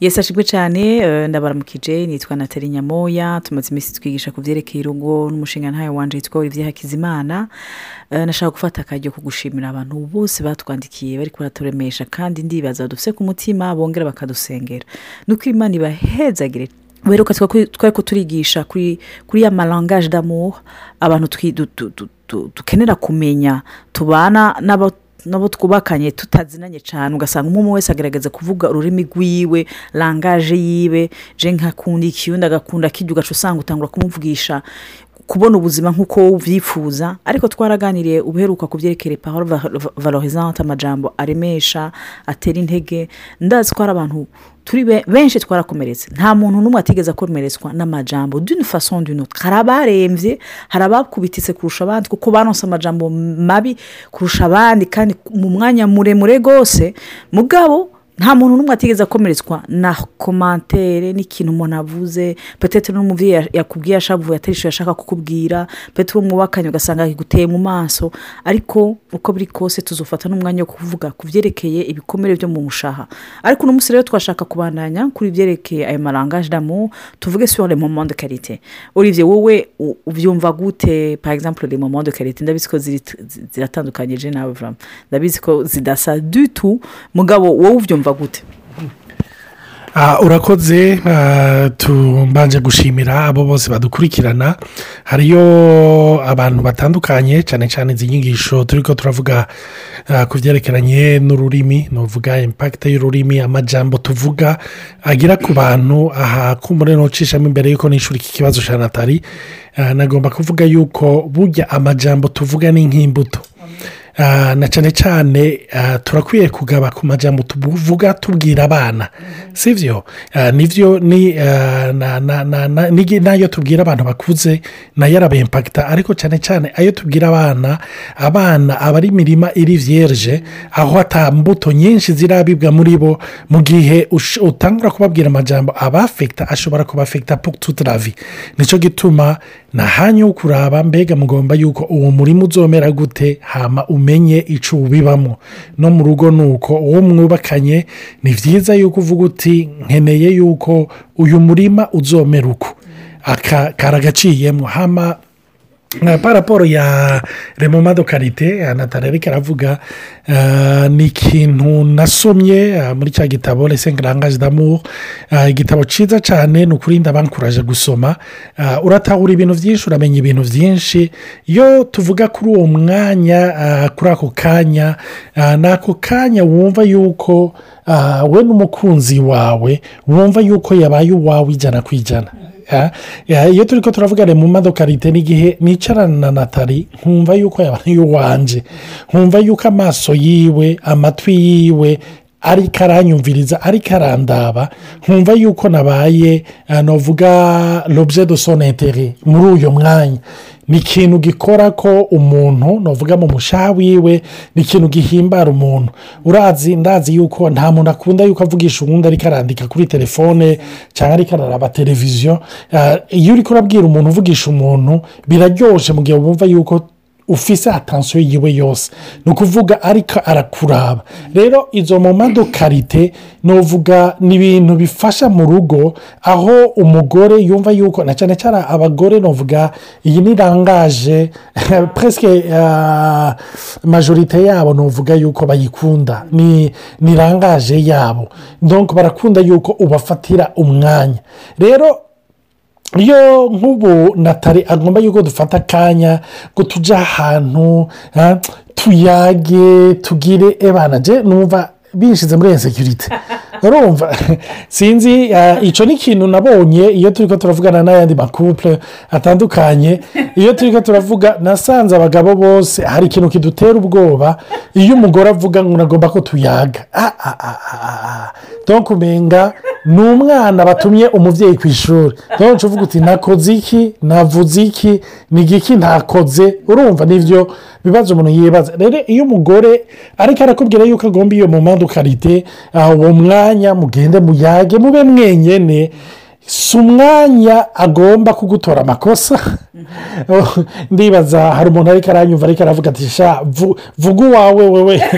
yesi ashimwe cyane eh, ndabaramukije nitwa natali nyamoya tumaze iminsi twigisha ku byerekeye urugo n'umushinga ntayo wanje witwa olivier hakizimana. Eh, nashaka gufata akaryo ko gushimira abantu bose batwandikiye bari baraturemesha kandi ndibaza dufite ku mutima bongera bakadusengera. Nuko imana ibahezagire weruka twari turigisha kuri ya marangaje d'amour abantu dukenera kumenya tubana n'abo nabo twubakanye tutazinanye cyane ugasanga umwe wese agaragaza kuvuga ururimi rwiwe langaje yiwe je nkakunda iki undi agakunda kijya ugaca usanga utangura kumuvugisha kubona ubuzima nk'uko ubyifuza ariko twaraganiriye ubuheruka ku byerekeye parole va- valorisante amajambo aremesha atera intege. Ndazi ko hari abantu turi be- benshi twarakomeretse. Nta muntu n'umwe atigeze akomeretswa n'amajambo. D'une façon d'une hari abarembye hari abakubititse kurusha abandi kuko banonse amajambo mabi kurusha abandi kandi mu mwanya muremure rwose. Mugabo nta muntu n'umwe atigeze akomeretswa. Na komantere n'ikintu umuntu avuze petete n'umubyeyi ya- yakubwiye ashavuye atari icyo yashaka kukubwira petete uwo mwubakanye ugasanga akiguteye mu maso. Ariko uko biri kose tuzufata n'umwanya wo kuvuga ku byerekeye ibikomere byo mu mushaha. Ariko uno munsi rero twashaka kubandanya kuri ibyerekeye ayo marangaje d'amour tuvuge sur le moment de qualité. Olivier wowe ubyumva gute par exemple de qualité? Ndabizi ko ziri- zi- ziratandukanye je nawe ndabizi ko zidasa du tout. Mugabo wowe ubyumva gute Ah, urakoze ah, tumbanje gushimira abo bose badukurikirana. Hariyo abantu batandukanye cyane cyane izi nyigisho turi ko turavuga ah, ku byerekeranye n'ururimi ni uvuga impakite y'ururimi amajambo tuvuga agira ku bantu aha kumbure ntucishamo imbere y'uko nishura iki kibazo cya natali. Nagomba kuvuga yuko burya amajambo tuvuga ni nk'imbuto. Na cyane cyane ah, turakwiye kugaba ku majambo tuvuga tubwira abana. Si byo? Ah, ni byo ni ah, na- na- na- na- ni- n'ayo tubwira abantu bakuze na yo arabempakita ariko cyane cyane ayo tubwira abana abana aba ari imirima iri vierge aho mbuto nyinshi zirabibwa muri bo mu gihe utangura kubabwira amajambo abafekita ashobora kubafekita la vie. Nicyo gituma nta hanya wo kuraba mbega mugomba yuko uwo murima uzomera gute? Hama umenye icyo ubibamo. No mu rugo ni uko uwo mwubakanye ni byiza yuko uvuga uti nkeneye yuko uyu murima uzomera uko aka karagaciyemo. Hama paraporo ya remomado karite ariko aravuga ah, ni ikintu nasomye ah, muri cya gitabo resenga rangaje damu igitabo cyiza cyane ni ukuri ndabankuraje gusoma Ah, uratahura ibintu byinshi uramenya ibintu byinshi iyo tuvuga kuri uwo mwanya kuri ako kanya ni ako kanya wumva yuko we n'umukunzi wawe wumva yuko yabaye uwawe ijana ku ijana. Iyo turi ko turavugana mu modoka rite n'igihe nicarana na natali nkumva yuko yabaye uwanje. Nkumva yuko amaso yiwe amatwi yiwe ariko aranyumviriza ariko arandaba nkumva yuko nabaye ah, navuga l'objet de son intérêt muri uyu mwanya. Ni ikintu gikora ko umuntu navuga mu mushaha wiwe ni ikintu gihimbara umuntu. Urazi ndazi yuko nta muntu akunda yuko avugisha uwundi ariko arandika kuri telefone cyangwa ariko araraba televiziyo. Ah, iyo uri kurabwira umuntu uvugisha umuntu biraryoshye mu gihe wumva yuko ufise atansiyo yiwe yose. Ni ukuvuga ariko arakuraba. Rero izo momado karite nuvuga ni ibintu bifasha mu rugo aho umugore yumva yuko na cyane cyane abagore nuvuga iyi ni rangaje presque ah, majorite yabo nuvuga yuko bayikunda. Ni ni rangaje yabo. Donc barakunda yuko ubafatira umwanya. Rero iyo nk'ubu natali agomba yuko dufata akanya ngo tujye ahantu ha, tuyage tugire ebana. Je numva binshyize muri insekirite urumva. Sinzi ah, icyo ni ikintu nabonye iyo turi ko turavugana n'ayandi makupure atandukanye. Iyo turi ko turavuga nasanze abagabo bose hari ikintu kidutera ubwoba iyo umugore avuga ngo nagomba ko tuyaga. Ah ah ah donk ni umwana batumye umubyeyi ku ishuri donk uvuga uti nakoze iki? Navuze iki? Ni igiki ntakoze urumva ni byo bibazo umuntu yibaza. Rero iyo umugore ariko arakubwira yuko agomba iyo mu madukarite uwo mwanya mugende muyage mube mwenyine si umwanya agomba kugutora amakosa. ndibaza hari umuntu ariko aranyumva ariko aravuga ati sha vu- vuga uwawe wewe.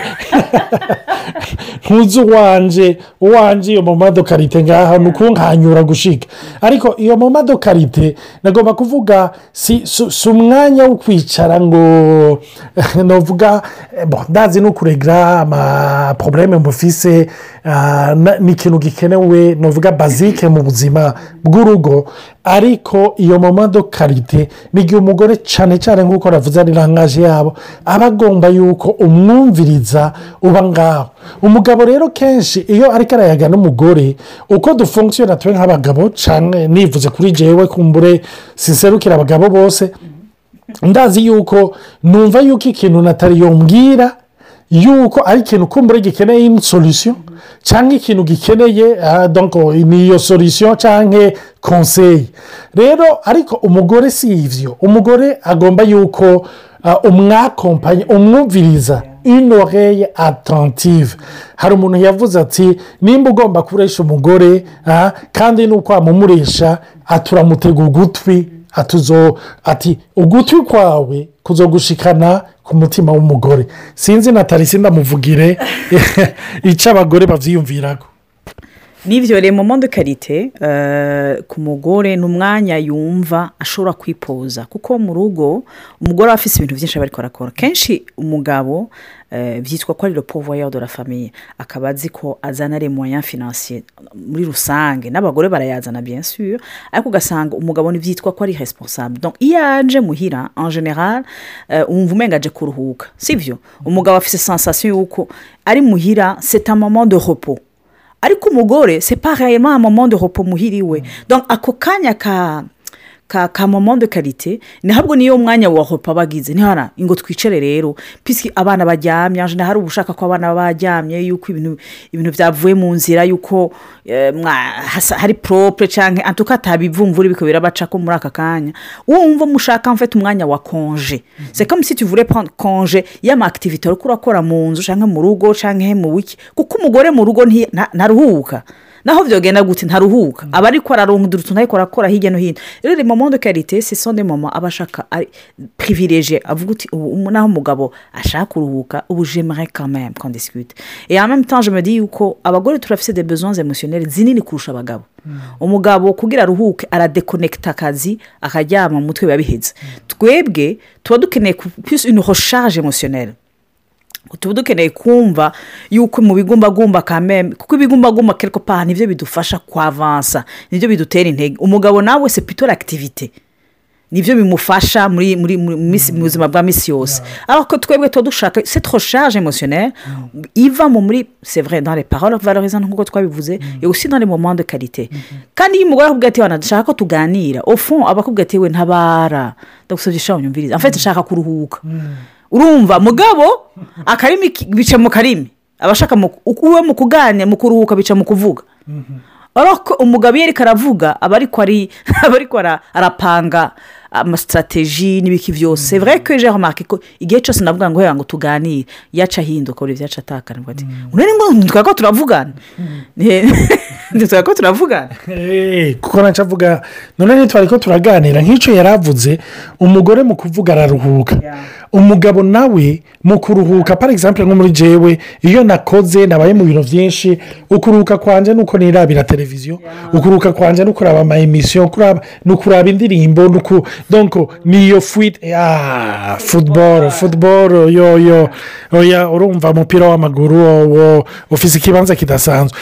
Ntuzi uwanje uwanje iyo mu madokarite ngaha ni ukunkanyura gushika. Ariko iyo mu madokarite nagomba kuvuga si umwanya wo kwicara ngo navuga eh, ndazi no kuregra amaporobuleme mufise ah, ni ikintu gikenewe navuga bazike mu buzima bw'urugo. Ariko iyo mu madokarite ni igihe umugore cyane cyane nk'uko navuze ari rangaje yabo aba agomba yuko umwumviriza uba ngaho. Umugabo rero kenshi iyo ariko arayaga n'umugore uko dufunkisiyona tube nk'abagabo cyane nivuze kuri jewe kumbure siserukira abagabo bose ndazi yuko numva yuko ikintu natali yombwira yuko ari ikintu kumbure gikeneye solisiyo cyangwa ikintu gikeneye ah, donc ni iyo solisiyo cyangwa konseyi rero ariko umugore si ibyo umugore agomba yuko ah, umwakompanye umwumviriza une oreille attentive hari umuntu yavuze ati nimba ugomba kuresha umugore ah, kandi nuko wamumuresha aturamutega ugutwi atuzo ati ugutwi kwawe kuzogushikana ku mutima w'umugore. Sinzi na tarisi ndamuvugire. Icyo abagore babyiyumviraho n'ibyo rero mu mondo karite eh, ku mugore ni umwanya yumva ashobora kwipoza. Kuko mu rugo umugore aba afite ibintu byinshi aba ariko arakora. Kenshi umugabo eh, byitwa ko ari pouvoir de la famille akaba azi ko azana les moyens financiers muri rusange. N'abagore barayazana bien sûr. Ariko ugasanga umugabo ntibyitwa ko ari responsable. Donc iyo aje muhira en general eh, wumva umenga aje kuruhuka sibyo umugabo afite sensation y'uko ari muhira moment de repos. Ariko umugore pareillement un moment de repos muhiriwe donc ako kanya ka ka ka de karite ntabwo niyo mwanya wa repo bagize ntihara ngo twicare rero. Pisiki abana baryamye anje hari ubushaka ko abana baryamye yuko ibintu ibintu byavuye mu nzira yuko eh, hari propre cyangwa antuka atabivumvura bikabera baca ko muri aka kanya. Wumva mushaka mfite umwanya wa konje c'est comme si tu voulais prendre konje y'amakitivite uri kurakora mu nzu cyangwa mu rugo cyangwa mu wiki. Kuko umugore mu rugo ntaruhuka naho byogenda gute? Ntaruhuka. Aba ariko araronka utuntu ariko arakora hirya no hino. Rero les moments de karite ce sont des moments aba ashaka ari privilégié avuga uti ubu naho umugabo ashaka kuruhuka ubu j'aimerais quand même qu'on discute. Et en même temps je me dis yuko abagore turafise des besoins émotionnels zinini kurusha abagabo. Umugabo kugira aruhuke aradekonekita akazi akaryama mu mutwe biba biheze. Twebwe tuba dukeneye une recharge émotionnelle. Tuba dukeneye kumva yuko mu bigumbagumba kameme kuko ibigumbagumba quelque part ni byo bidufasha kwavansa ni byo bidutera intege. Umugabo nawe se pito l'activité ni byo bimufasha muri muri mu buzima bwa misi yose. Ariko twebwe tuba dushaka cette recharge émotionnelle iva mu muri c'est vrai dans les paroles valorisant nk'uko twabivuze et aussi dans les moments de qualité. Kandi iyo umugore akubwira ati wana dushaka ko tuganira. Au fond aba akubwira ati we ntabara. Ndagusabye ishaka unyumvirize en fait nshaka kuruhuka. Urumva mugabo akarimi bica mu karimi. Abashaka uwe mu kuganira mu kuruhuka bica mu kuvuga. Ariko umugabo iyo ariko aravuga aba ariko arapanga amasitrategi n'ibiki byose. Que j'ai remarqué ko igihe cyose navuga ngo ngo tuganire. Yaca ahinduka buri byaca atakana ngo ngo ntitwara ko turavugana. Ntitwara ko turavugana. Eh, kuko na cyo avuga none ntitwari ko turaganira. Nk'icyo yari avuze umugore mu kuvuga araruhuka. Umugabo nawe mu kuruhuka. Par exemple nko muri jewe iyo nakoze nabaye mu bintu byinshi ukuruhuka kwanjye ni uko nirabira televiziyo ukuruhuka kwanjye ni ukuraba ama emisiyo ni ukuraba indirimbo ni iyo fuite ah futuboro futuboro yo yo oya urumva umupira w'amaguru ufite ikibanza kidasanzwe.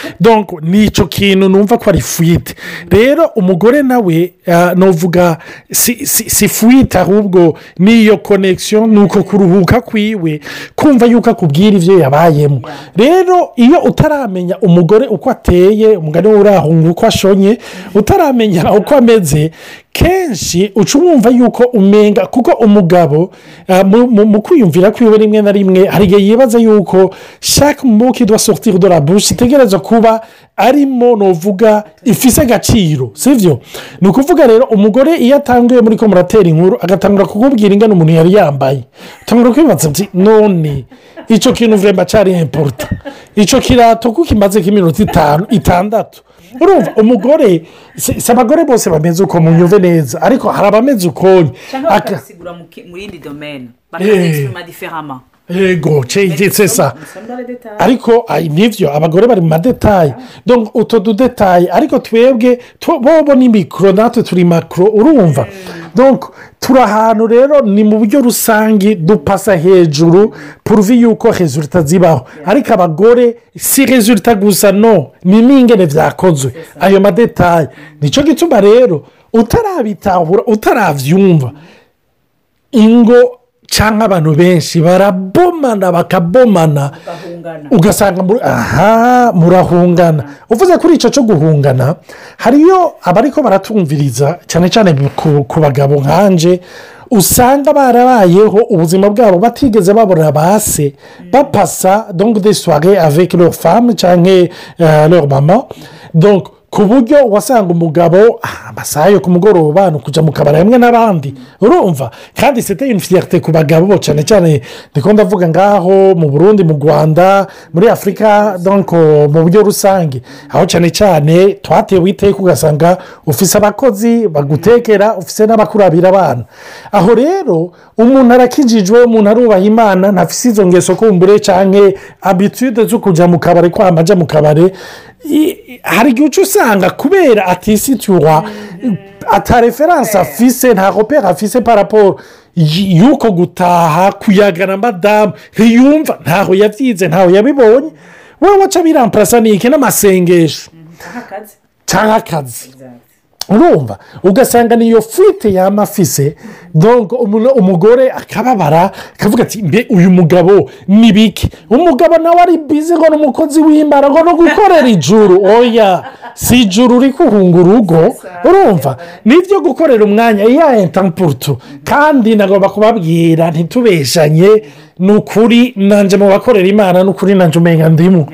Ni icyo kintu numva ko ari fuite rero umugore nawe ah, nuvuga si si si fuite ahubwo ni iyo konegisiyo ni uko kuruhuka kwiwe kumva yuko akubwira ibyo yabayemo. Rero iyo utaramenya umugore uko ateye umugani we urahunga uko ashonye utaramenya uko ameze kenshi uca wumva yuko umenga kuko umugabo ah, mu- kwiyumvira kwiwe rimwe na rimwe hari igihe yibaza yuko shaka umuki dwa sortir de la bouche itegereza kuba arimo nuvuga ifise agaciro sibyo ni ukuvuga rero umugore iyo atanguye muri ko muratera inkuru agatangura kukubwira ingano umuntu yari yambaye. Utangura kwibaza ati none icyo kintu vuremba cyari imporuta icyo kirato kuko kimaze nk'iminota itanu itandatu. Urumva umugore si abagore bose bameze uko munyuve neza. Ariko hari abameze ukonye cyangwa Aka- bakabisigura mu yindi domene Eh. bakabisima diferama yego cegetse sa. ariko ay, nivyo abagore bari mu madetayi donc utu dudetayi ariko twebwe bobo ni mikoro natwe turi makoro urumva donc turi ahantu rero ni mu buryo rusange dupasa hejuru puruvi yuko rezulita zibaho ariko abagore si rezulita gusa no. Ni n'ingene byakozwe ayo madetayi ni cyo gituma rero utarabitahura utarabyumva ingo cyangwa abantu benshi barabomana bakabomana ugasanga aha murahungana. Uvuze kuri icyo cyo guhungana hariyo abariko baratumviriza cyane cyane ku, bagabo nkanje usanga barabayeho ubuzima bwabo batigeze babona base bapasa donc des soirées avec leur femme cyangwa uh, leur mama donc ku buryo wasanga umugabo ah, amasaha yo ku mugoroba ni ukujya mu kabari hamwe n'abandi. Urumva? Kandi sete fierté ku bagabo cyane cyane ndiko ndavuga ngaho mu burundi mu rwanda muri afurika donc mu buryo rusange. Aho cyane cyane twatewe iteka ugasanga ufise abakozi bagutekera ufise n'abakurabira abana. Aho rero umuntu arakijijwe umuntu arubaha imana ntafise izo ngeso kumbure cyangwa abitude zo kujya mu kabari kwamba ajya mu kabari hari igihe uca usanga kubera atisituwa atareferanse afise nta kopera afise paraporo y'uko gutaha kuyagana madamu ntiyumva ntaho yabyize ntaho yabibonye. Wowe waca iki? N'amasengesho. Cyangwa akazi. Urumva. Ugasanga niyo furite yaba afise donc umuntu- umugore akababara akavuga ati mbe uyu mugabo ni biki? Umugabo nawe ari bizi ngo ni umukozi w'imana ngo ni ugukorera ijuru. Oya si ijuru uri kuhunga urugo urumva? Nibyo gukorera umwanya. Iya entampurutu kandi nagomba kubabwira ntitubeshanye. Ni ukuri nanjye mu bakorera imana ni ukuri nanjye umenya ndimu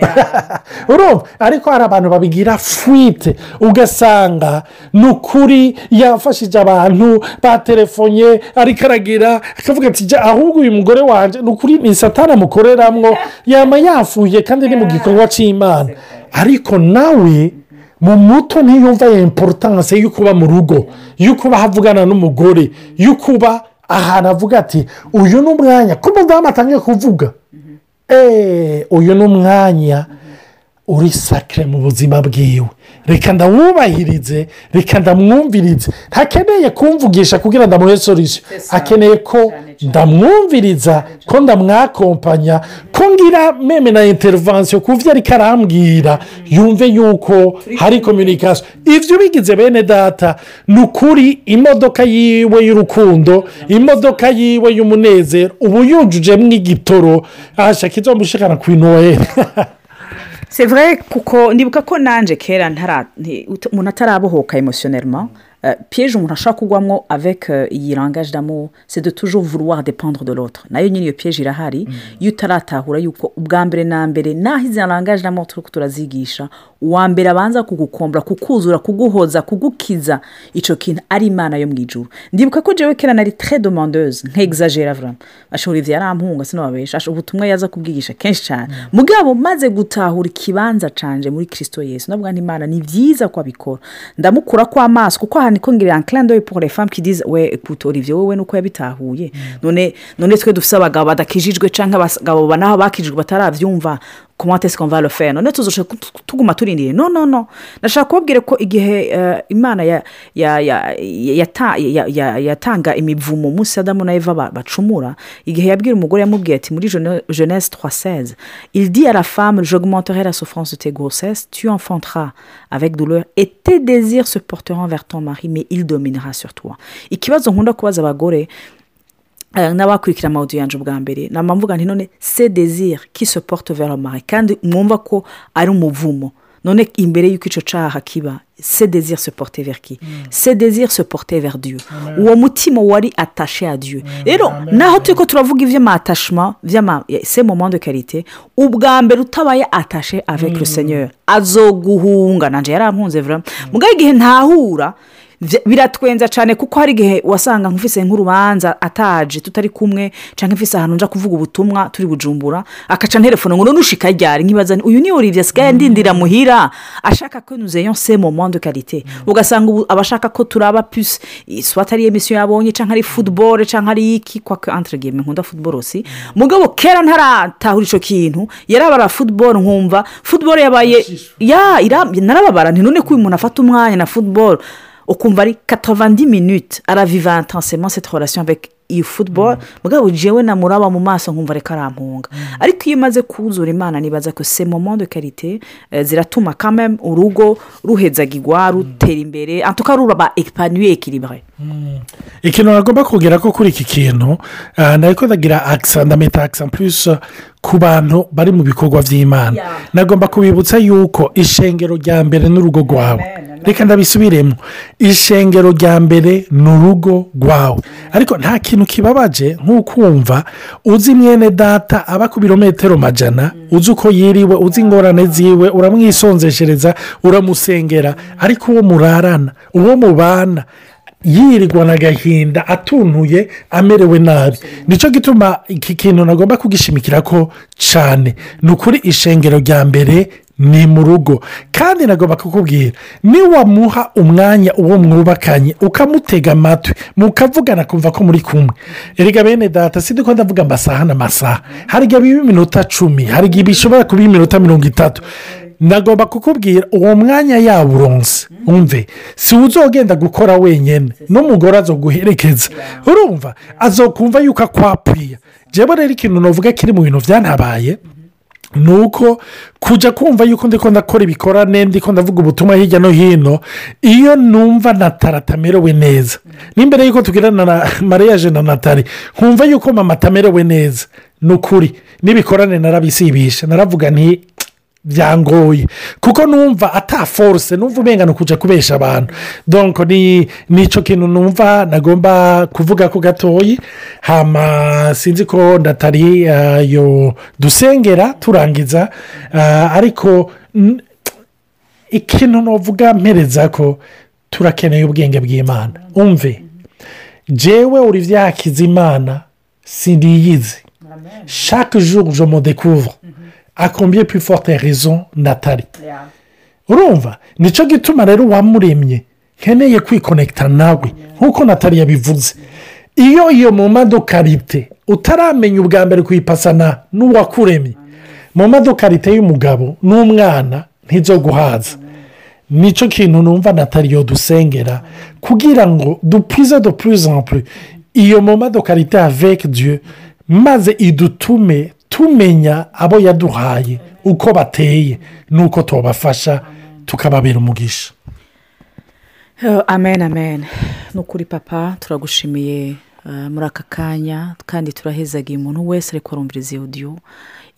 urumva? Ariko hari abantu babigira furite ugasanga ni ukuri yafashije abantu batelefonye ariko aragira akavuga ati jya ahubwo uyu mugore wanjye ni ukuri ni satana amukoreramwo. Yaba yafuye kandi ni mu gikorwa cy'imana ariko nawe mu muto ntiyumva ya importance yo kuba mu rugo yo kuba havugana n'umugore yo kuba ahantu avuga ati uyu ni umwanya. Ko umudamu atangiye kuvuga eee uyu ni umwanya. Uri sakire mu buzima bwiwe. Reka ndawubahirize reka ndamwumvirize. Ntakeneye kumvugisha kugira ndamuhe solisiyo akeneye ko ndamwumviriza ko ndamwakompanya ko ngira meme na interivansiyo ku byo ariko arambwira. Yumve yuko hari kominikasiyo ibyo bigize bene data ni ukuri imodoka yiwe y'urukundo imodoka yiwe y'umunezero ubu yujujemo igitoro ahashaka izo mushikana ku inoyeri vrai kuko ndibuka ko nanjye kera umuntu atarabohoka emotionnellement euh, piège umuntu ashobora kugwamo avec euh, iyi langage d'amour c'est de toujours vouloir dépendre de l'autre. Nayo nyine iyo piège irahari iyo utaratahura yuko ubwa mbere na mbere naho izi langage d'amour turi turazigisha uwa mbere abanza kugukombora kukuzura kuguhoza kugukiza icyo kintu ari imana yo mu ijuru ndibuka ko jewe kera nari très demandeuse nk'exagera vraiment. Ashobora ivyo yarampunga sinababesha ubutumwa yaza kubwigisha kenshi cyane. Mugabo maze gutahura ikibanza canje muri kirisito yesu. Nti imana ni byiza ko abikora ndamukura ko amaso kuko aha niko ngira d'œil pour les femmes qui disent we écoute olivier wowe nuko yabitahuye. None none twe dufise abagabo badakijijwe canke abagabo banaho bakijijwe bataravyumva. Comment est-ce qu'on va le faire none tuzoshaka tu- tuguma turindiriye no no no ndashaka kubabwira ko igihe imana ya- ya- ya- yata- ya- ya- yatanga imivumo munsi adamu na eva ba- bacumura igihe yabwira umugore yamubwiye ati muri Gene- genèse 316 il dit à la femme j'augmenterai la souffrance de tes grossesses. Tu enfanteras avec douleur et tes désirs se porteront vers ton mari mais il dominera sur toi. Ikibazo nkunda kubaza abagore n'abakurikira amawudiyo yanje ubwa mbere. Nama mvuga nti none se desire qui se porte vers le mari kandi mwumva ko ari umuvumo. None imbere y'uko icyo cyaha kiba se desire se porte vers qui? Se desire se porte vers dieu. Uwo mutima wari atashe à dieu. Rero naho turi ko turavuga iby'amatashima by'ama se moment de karite ubwa mbere utabaye atashe avec le seigneur. Azoguhunga nanjye yarampunze vraiment. Mugabo igihe ntahura biratwenza cyane kuko hari igihe wasanga nk'ufise nk'urubanza ataje tutari kumwe cyangwa mfise ahantu nja kuvuga ubutumwa turi bujumbura akaca nterefone ngo none ushika ryari nkibaza nti, uyu ni Olivier asigaye ndindira muhira. Ashaka ko nous ayons ce moment de qualité. Ugasanga ubu abashaka ko turaba plus soit ari emisiyo yabonye cyangwa ari football cyangwa ari iki kwako entre guillemets nkunda football aussi. Mugabo kera ntaratahura ico kintu. Yarabara football nkumva. Football yabaye ya narababara nti none ko uyu muntu afata umwanya na football. Ukumva ari 90 minutes. Araviva intensément cette relation avec iyo football mugabo jewe namuraba mu maso nkumva reka arampunga ariko iyo umaze kuzura imana nibaza ko se moment de qualité eh, ziratuma quand même urugo ruhezagirwa rutera imbere. En tout cas ruraba épanouie équilibré. Ikintu nagomba kugera ko kuri iki kintu ah, nari ndagira akisa ndameta akisa plus ku bantu bari mu bikorwa by'imana. Nagomba kubibutsa yuko ishengero rya mbere n'urugo rwawe. Reka ndabisubiremo. Ishengero rya mbere ni urugo rwawe. Ariko nta kintu kibabaje nk'ukumva uzi mwene data aba ku birometero majana uzi uko yiriwe uzi ingorane ziwe uramwisonzeshereza uramusengera ariko uwo murarana uwo mubana yirirwa agahinda atuntuye amerewe nabi. Nicyo gituma iki kintu nagomba kugishimikira ko cyane ni ukuri ishengero rya mbere ni mu rugo. Kandi nagomba kukubwira niwamuha umwanya uwo mwubakanye ukamutega amatwi mukavugana kumva ko muri kumwe. Erega bene data si ko ndavuga amasaha n'amasaha hari igihe biba iminota cumi hari igihe bishobora kuba iminota mirongo itatu. Nagomba kukubwira uwo mwanya yawuronse. Umve si uzogenda gukora wenyine n'umugore azoguherekeza. Urumva azokumva yuko akwapfuye. Rero ikintu navuga kiri mu bintu byanabaye ni uko kujya kumva yuko ndi ko ndakora ibikorane ndi ndavuga ubutumwa hirya no hino iyo numva natara atamerewe neza. N'imbere y'uko tugirana na mariyaje na natali nkumva yuko mama atamerewe neza. Ni ukuri n'ibikorane narabisibisha naravuga nti byangoye kuko numva ataforuse numva umengana kujya kubesha abantu. Donko ni ni cyo kintu numva nagomba kuvuga ko gatoyi. Hama sinzi ko ndatari yo dusengera turangiza. Ah, ariko ikintu navuga mpereza ko turakeneye ubwenge bw'imana. Umve. Jewe uri byakiza imana sindiyizi. Chaque jour je me à combien plus forte raison natali urumva ni cyo gituma rero wamuremye. Nkeneye kwikonekita nawe. Nk'uko natali yabivuze. Iyo iyo mu madokarite utaramenya ubwa mbere kuyipasana n'uwakuremye. Mu madokarite y'umugabo n'umwana ntizo guhaza. Nicyo kintu numva natali yo dusengera kugira ngo dupize en plus. Iyo mu madokarite avec dieu maze idutume tumenya abo yaduhaye uko bateye n'uko tubafasha tukababera umugisha. Eh, amen amen. Ni ukuri papa turagushimiye eh, muri aka kanya kandi turahezagiye umuntu wese ariko arumviriza iyo odiyo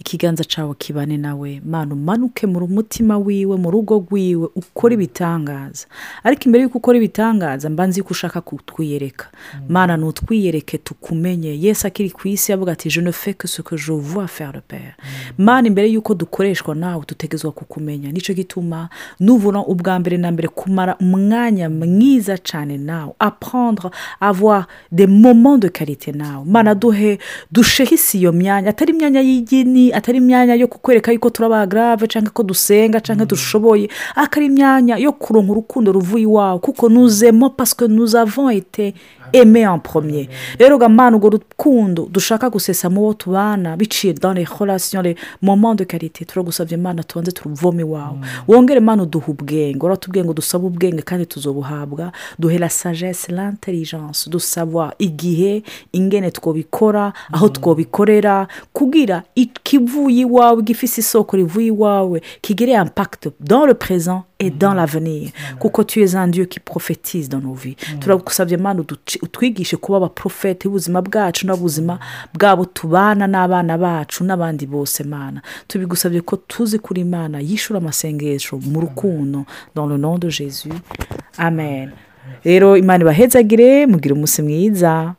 ikiganza cyawe kibane nawe. Mana umanuke mu mutima wiwe mu rugo rwiwe ukora ibitangaza. Ariko imbere y'uko ukora ibitangaza mba nzi ko ushaka kutwiyereka. Mana nutwiyereke tukumenye. Yesi akiri ku isi avuga ati je ne fais que ce que je vois faire le père. Mana imbere y'uko dukoreshwa nawe dutegezwa kukumenya. Nicyo gituma nubura ubwa mbere na mbere kumara umwanya mwiza cyane nawe. Apprendre avoir des moments de qualité nawe. Mana duhe dushehise iyo myanya. Atari imyanya y'igini atari imyanya yo kukwereka yuko turaba grave cyangwa ko dusenga cyangwa dushoboye. Ariko ari imyanya yo kuronka urukundo ruvuye iwawe kuko nuzemo pasike nuzavon ete eme premier. Rero gamana urwo rukundo dushaka gusesa mu bo tubana biciye les relations les moments de qualité. Turagusabye imana tubanze turuvome iwawe. Wongere imana uduha ubwenge. Uratubwiye ngo dusabe ubwenge kandi tuzobuhabwa. Duhe la sagesse l'intelligence. Dusavoir igihe ingene twobikora aho twobikorera. Kugira ikivuye iwawe gifise isoko rivuye iwawe dans le présent et dans l'avenir. Kuko tu es un dieu qui prophétise dans nos vies. Turagusabye uduci- utwigishe kuba abaprofete b'ubuzima bwacu n'ubuzima bwabo tubana n'abana bacu n'abandi bose mana tubigusabye ko tuzi kuri imana yishura amasengesho mu rukundo dans le nom de jésus. Amen. Rero imana ibahezagire mugire umunsi mwiza